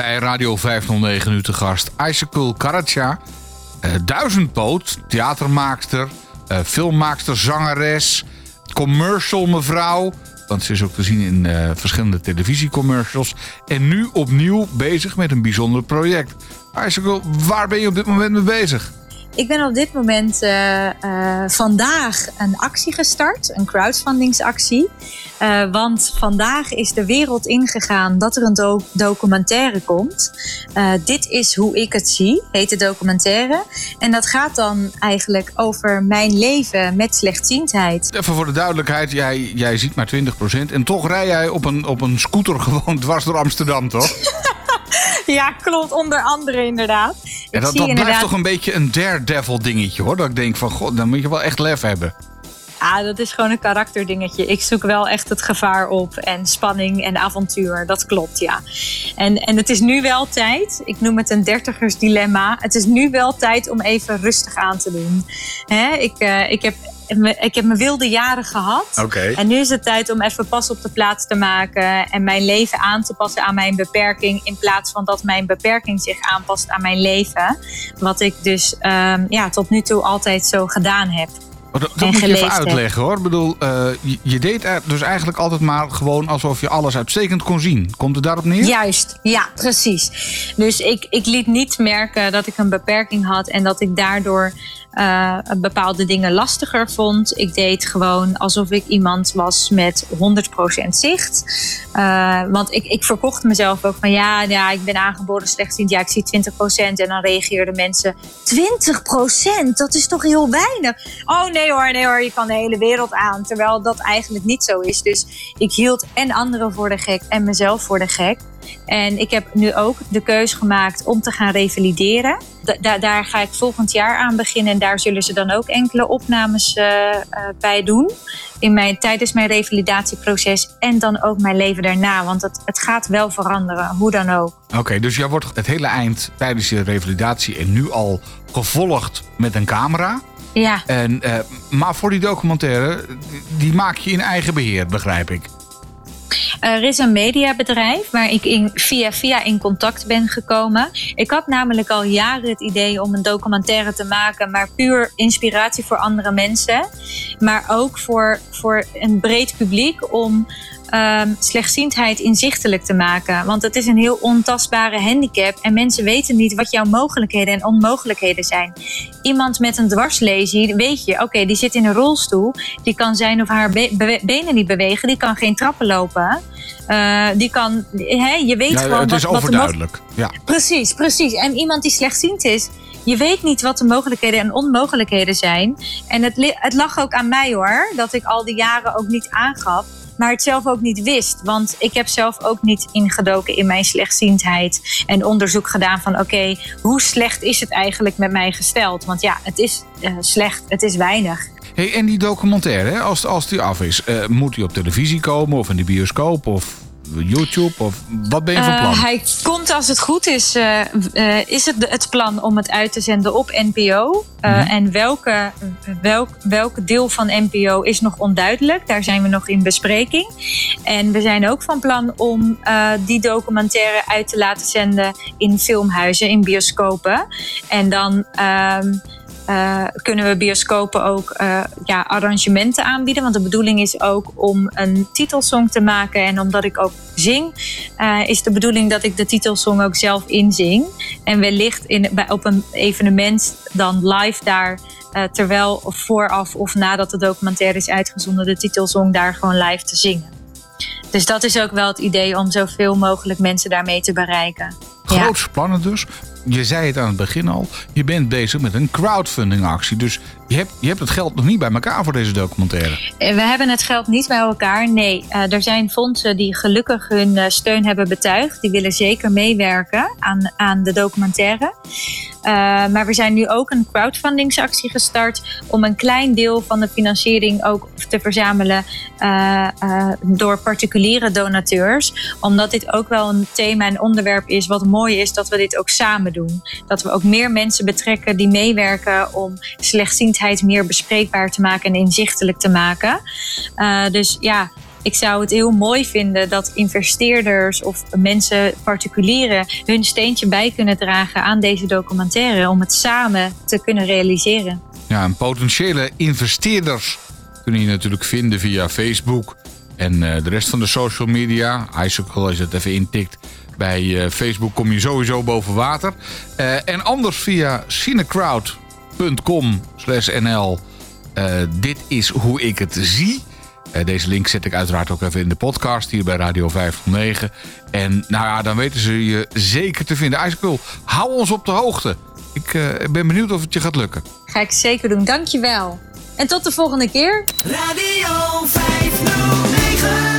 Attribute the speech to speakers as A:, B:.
A: bij Radio 509 nu te gast Aysakul Karaca. Uh, duizendpoot, theatermaakster, uh, filmmaakster, zangeres, commercial mevrouw. Want ze is ook te zien in uh, verschillende televisiecommercials. En nu opnieuw bezig met een bijzonder project. Aysakul, waar ben je op dit moment mee bezig?
B: Ik ben op dit moment uh, uh, vandaag een actie gestart, een crowdfundingsactie. Uh, want vandaag is de wereld ingegaan dat er een do documentaire komt. dit is hoe ik het zie, heet de documentaire. En dat gaat dan eigenlijk over mijn leven met slechtziendheid.
A: Even voor de duidelijkheid, jij, jij ziet maar 20% en toch rij jij op een, op een scooter gewoon dwars door Amsterdam, toch?
B: ja, klopt. Onder andere inderdaad.
A: Ja, dat, dat blijft toch een beetje een daredevil dingetje hoor. Dat ik denk van, god, dan moet je wel echt lef hebben.
B: Ah, dat is gewoon een karakterdingetje. Ik zoek wel echt het gevaar op en spanning en avontuur. Dat klopt, ja. En, en het is nu wel tijd, ik noem het een dertigersdilemma. Het is nu wel tijd om even rustig aan te doen. Hè? Ik, uh, ik heb ik heb mijn wilde jaren gehad.
A: Okay.
B: En nu is het tijd om even pas op de plaats te maken. En mijn leven aan te passen aan mijn beperking. In plaats van dat mijn beperking zich aanpast aan mijn leven. Wat ik dus um, ja, tot nu toe altijd zo gedaan heb.
A: Oh, dat, dat moet je even uitleggen hoor. Ik bedoel, uh, je, je, deed dus eigenlijk altijd maar gewoon alsof je alles uitstekend kon zien. Komt het daarop neer?
B: Juist, ja, precies. Dus ik, ik liet niet merken dat ik een beperking had en dat ik daardoor uh, bepaalde dingen lastiger vond. Ik deed gewoon alsof ik iemand was met 100% zicht. Uh, want ik, ik verkocht mezelf ook van ja, ja, ik ben aangeboren slechtziend. Ja, ik zie 20%. En dan reageerden mensen: 20%? Dat is toch heel weinig? Oh nee hoor, nee hoor, je kan de hele wereld aan. Terwijl dat eigenlijk niet zo is. Dus ik hield en anderen voor de gek en mezelf voor de gek. En ik heb nu ook de keuze gemaakt om te gaan revalideren. Da daar ga ik volgend jaar aan beginnen. En daar zullen ze dan ook enkele opnames uh, uh, bij doen. In mijn, tijdens mijn revalidatieproces. En dan ook mijn leven daarna. Want het, het gaat wel veranderen, hoe dan ook.
A: Oké, okay, dus jij wordt het hele eind tijdens je revalidatie en nu al gevolgd met een camera.
B: Ja.
A: En, uh, maar voor die documentaire, die maak je in eigen beheer, begrijp ik.
B: Er is een mediabedrijf waar ik via via in contact ben gekomen. Ik had namelijk al jaren het idee om een documentaire te maken, maar puur inspiratie voor andere mensen. Maar ook voor, voor een breed publiek om um, slechtziendheid inzichtelijk te maken. Want het is een heel ontastbare handicap en mensen weten niet wat jouw mogelijkheden en onmogelijkheden zijn. Iemand met een dwarslesie, weet je, oké, okay, die zit in een rolstoel, die kan zijn of haar be be benen niet bewegen, die kan geen trappen lopen. Uh, die kan, hè, je weet
A: ja,
B: gewoon
A: het is
B: wat,
A: overduidelijk.
B: Wat
A: ja.
B: Precies, precies. En iemand die slechtziend is, je weet niet wat de mogelijkheden en onmogelijkheden zijn. En het, het lag ook aan mij hoor, dat ik al die jaren ook niet aangaf maar het zelf ook niet wist. Want ik heb zelf ook niet ingedoken in mijn slechtziendheid en onderzoek gedaan van oké, hoe slecht is het eigenlijk met mij gesteld? Want ja, het is uh, slecht, het is weinig.
A: Hey, en die documentaire, als, als die af is, uh, moet die op televisie komen of in de bioscoop of YouTube? Of wat ben je van plan?
B: Uh, hij komt als het goed is. Uh, uh, is het het plan om het uit te zenden op NPO? Mm -hmm. En welke, welk, welk deel van NPO is nog onduidelijk? Daar zijn we nog in bespreking. En we zijn ook van plan om die documentaire uit te laten zenden in filmhuizen, in bioscopen. En dan. Uh, kunnen we bioscopen ook uh, ja, arrangementen aanbieden. Want de bedoeling is ook om een titelsong te maken. En omdat ik ook zing, uh, is de bedoeling dat ik de titelsong ook zelf inzing. En wellicht in, bij, op een evenement dan live daar. terwijl vooraf of nadat de documentaire is uitgezonden, de titelsong daar gewoon live te zingen. Dus dat is ook wel het idee om zoveel mogelijk mensen daarmee te bereiken.
A: Groot ja. spannend dus je zei het aan het begin al, je bent bezig met een crowdfunding actie. Dus je hebt, je hebt het geld nog niet bij elkaar voor deze documentaire.
B: We hebben het geld niet bij elkaar. Nee, uh, er zijn fondsen die gelukkig hun uh, steun hebben betuigd. Die willen zeker meewerken aan, aan de documentaire. Uh, maar we zijn nu ook een crowdfundingsactie gestart om een klein deel van de financiering ook te verzamelen door particuliere donateurs. Omdat dit ook wel een thema en onderwerp is wat mooi is dat we dit ook samen doen. Dat we ook meer mensen betrekken die meewerken om slechtziendheid meer bespreekbaar te maken en inzichtelijk te maken. Dus ja, ik zou het heel mooi vinden dat investeerders of mensen, particulieren, hun steentje bij kunnen dragen aan deze documentaire om het samen te kunnen realiseren.
A: Ja, en potentiële investeerders kunnen je natuurlijk vinden via Facebook en uh, de rest van de social media. Icicle, als je het even intikt bij uh, Facebook, kom je sowieso boven water. Uh, en anders via cinecrowd.com nl. dit is hoe ik het zie. Deze link zet ik uiteraard ook even in de podcast hier bij Radio 509. En nou ja, dan weten ze je zeker te vinden. Icicle, hou ons op de hoogte. Ik ben benieuwd of het je gaat lukken.
B: Ga ik zeker doen. Dankjewel. En tot de volgende keer. Radio 509.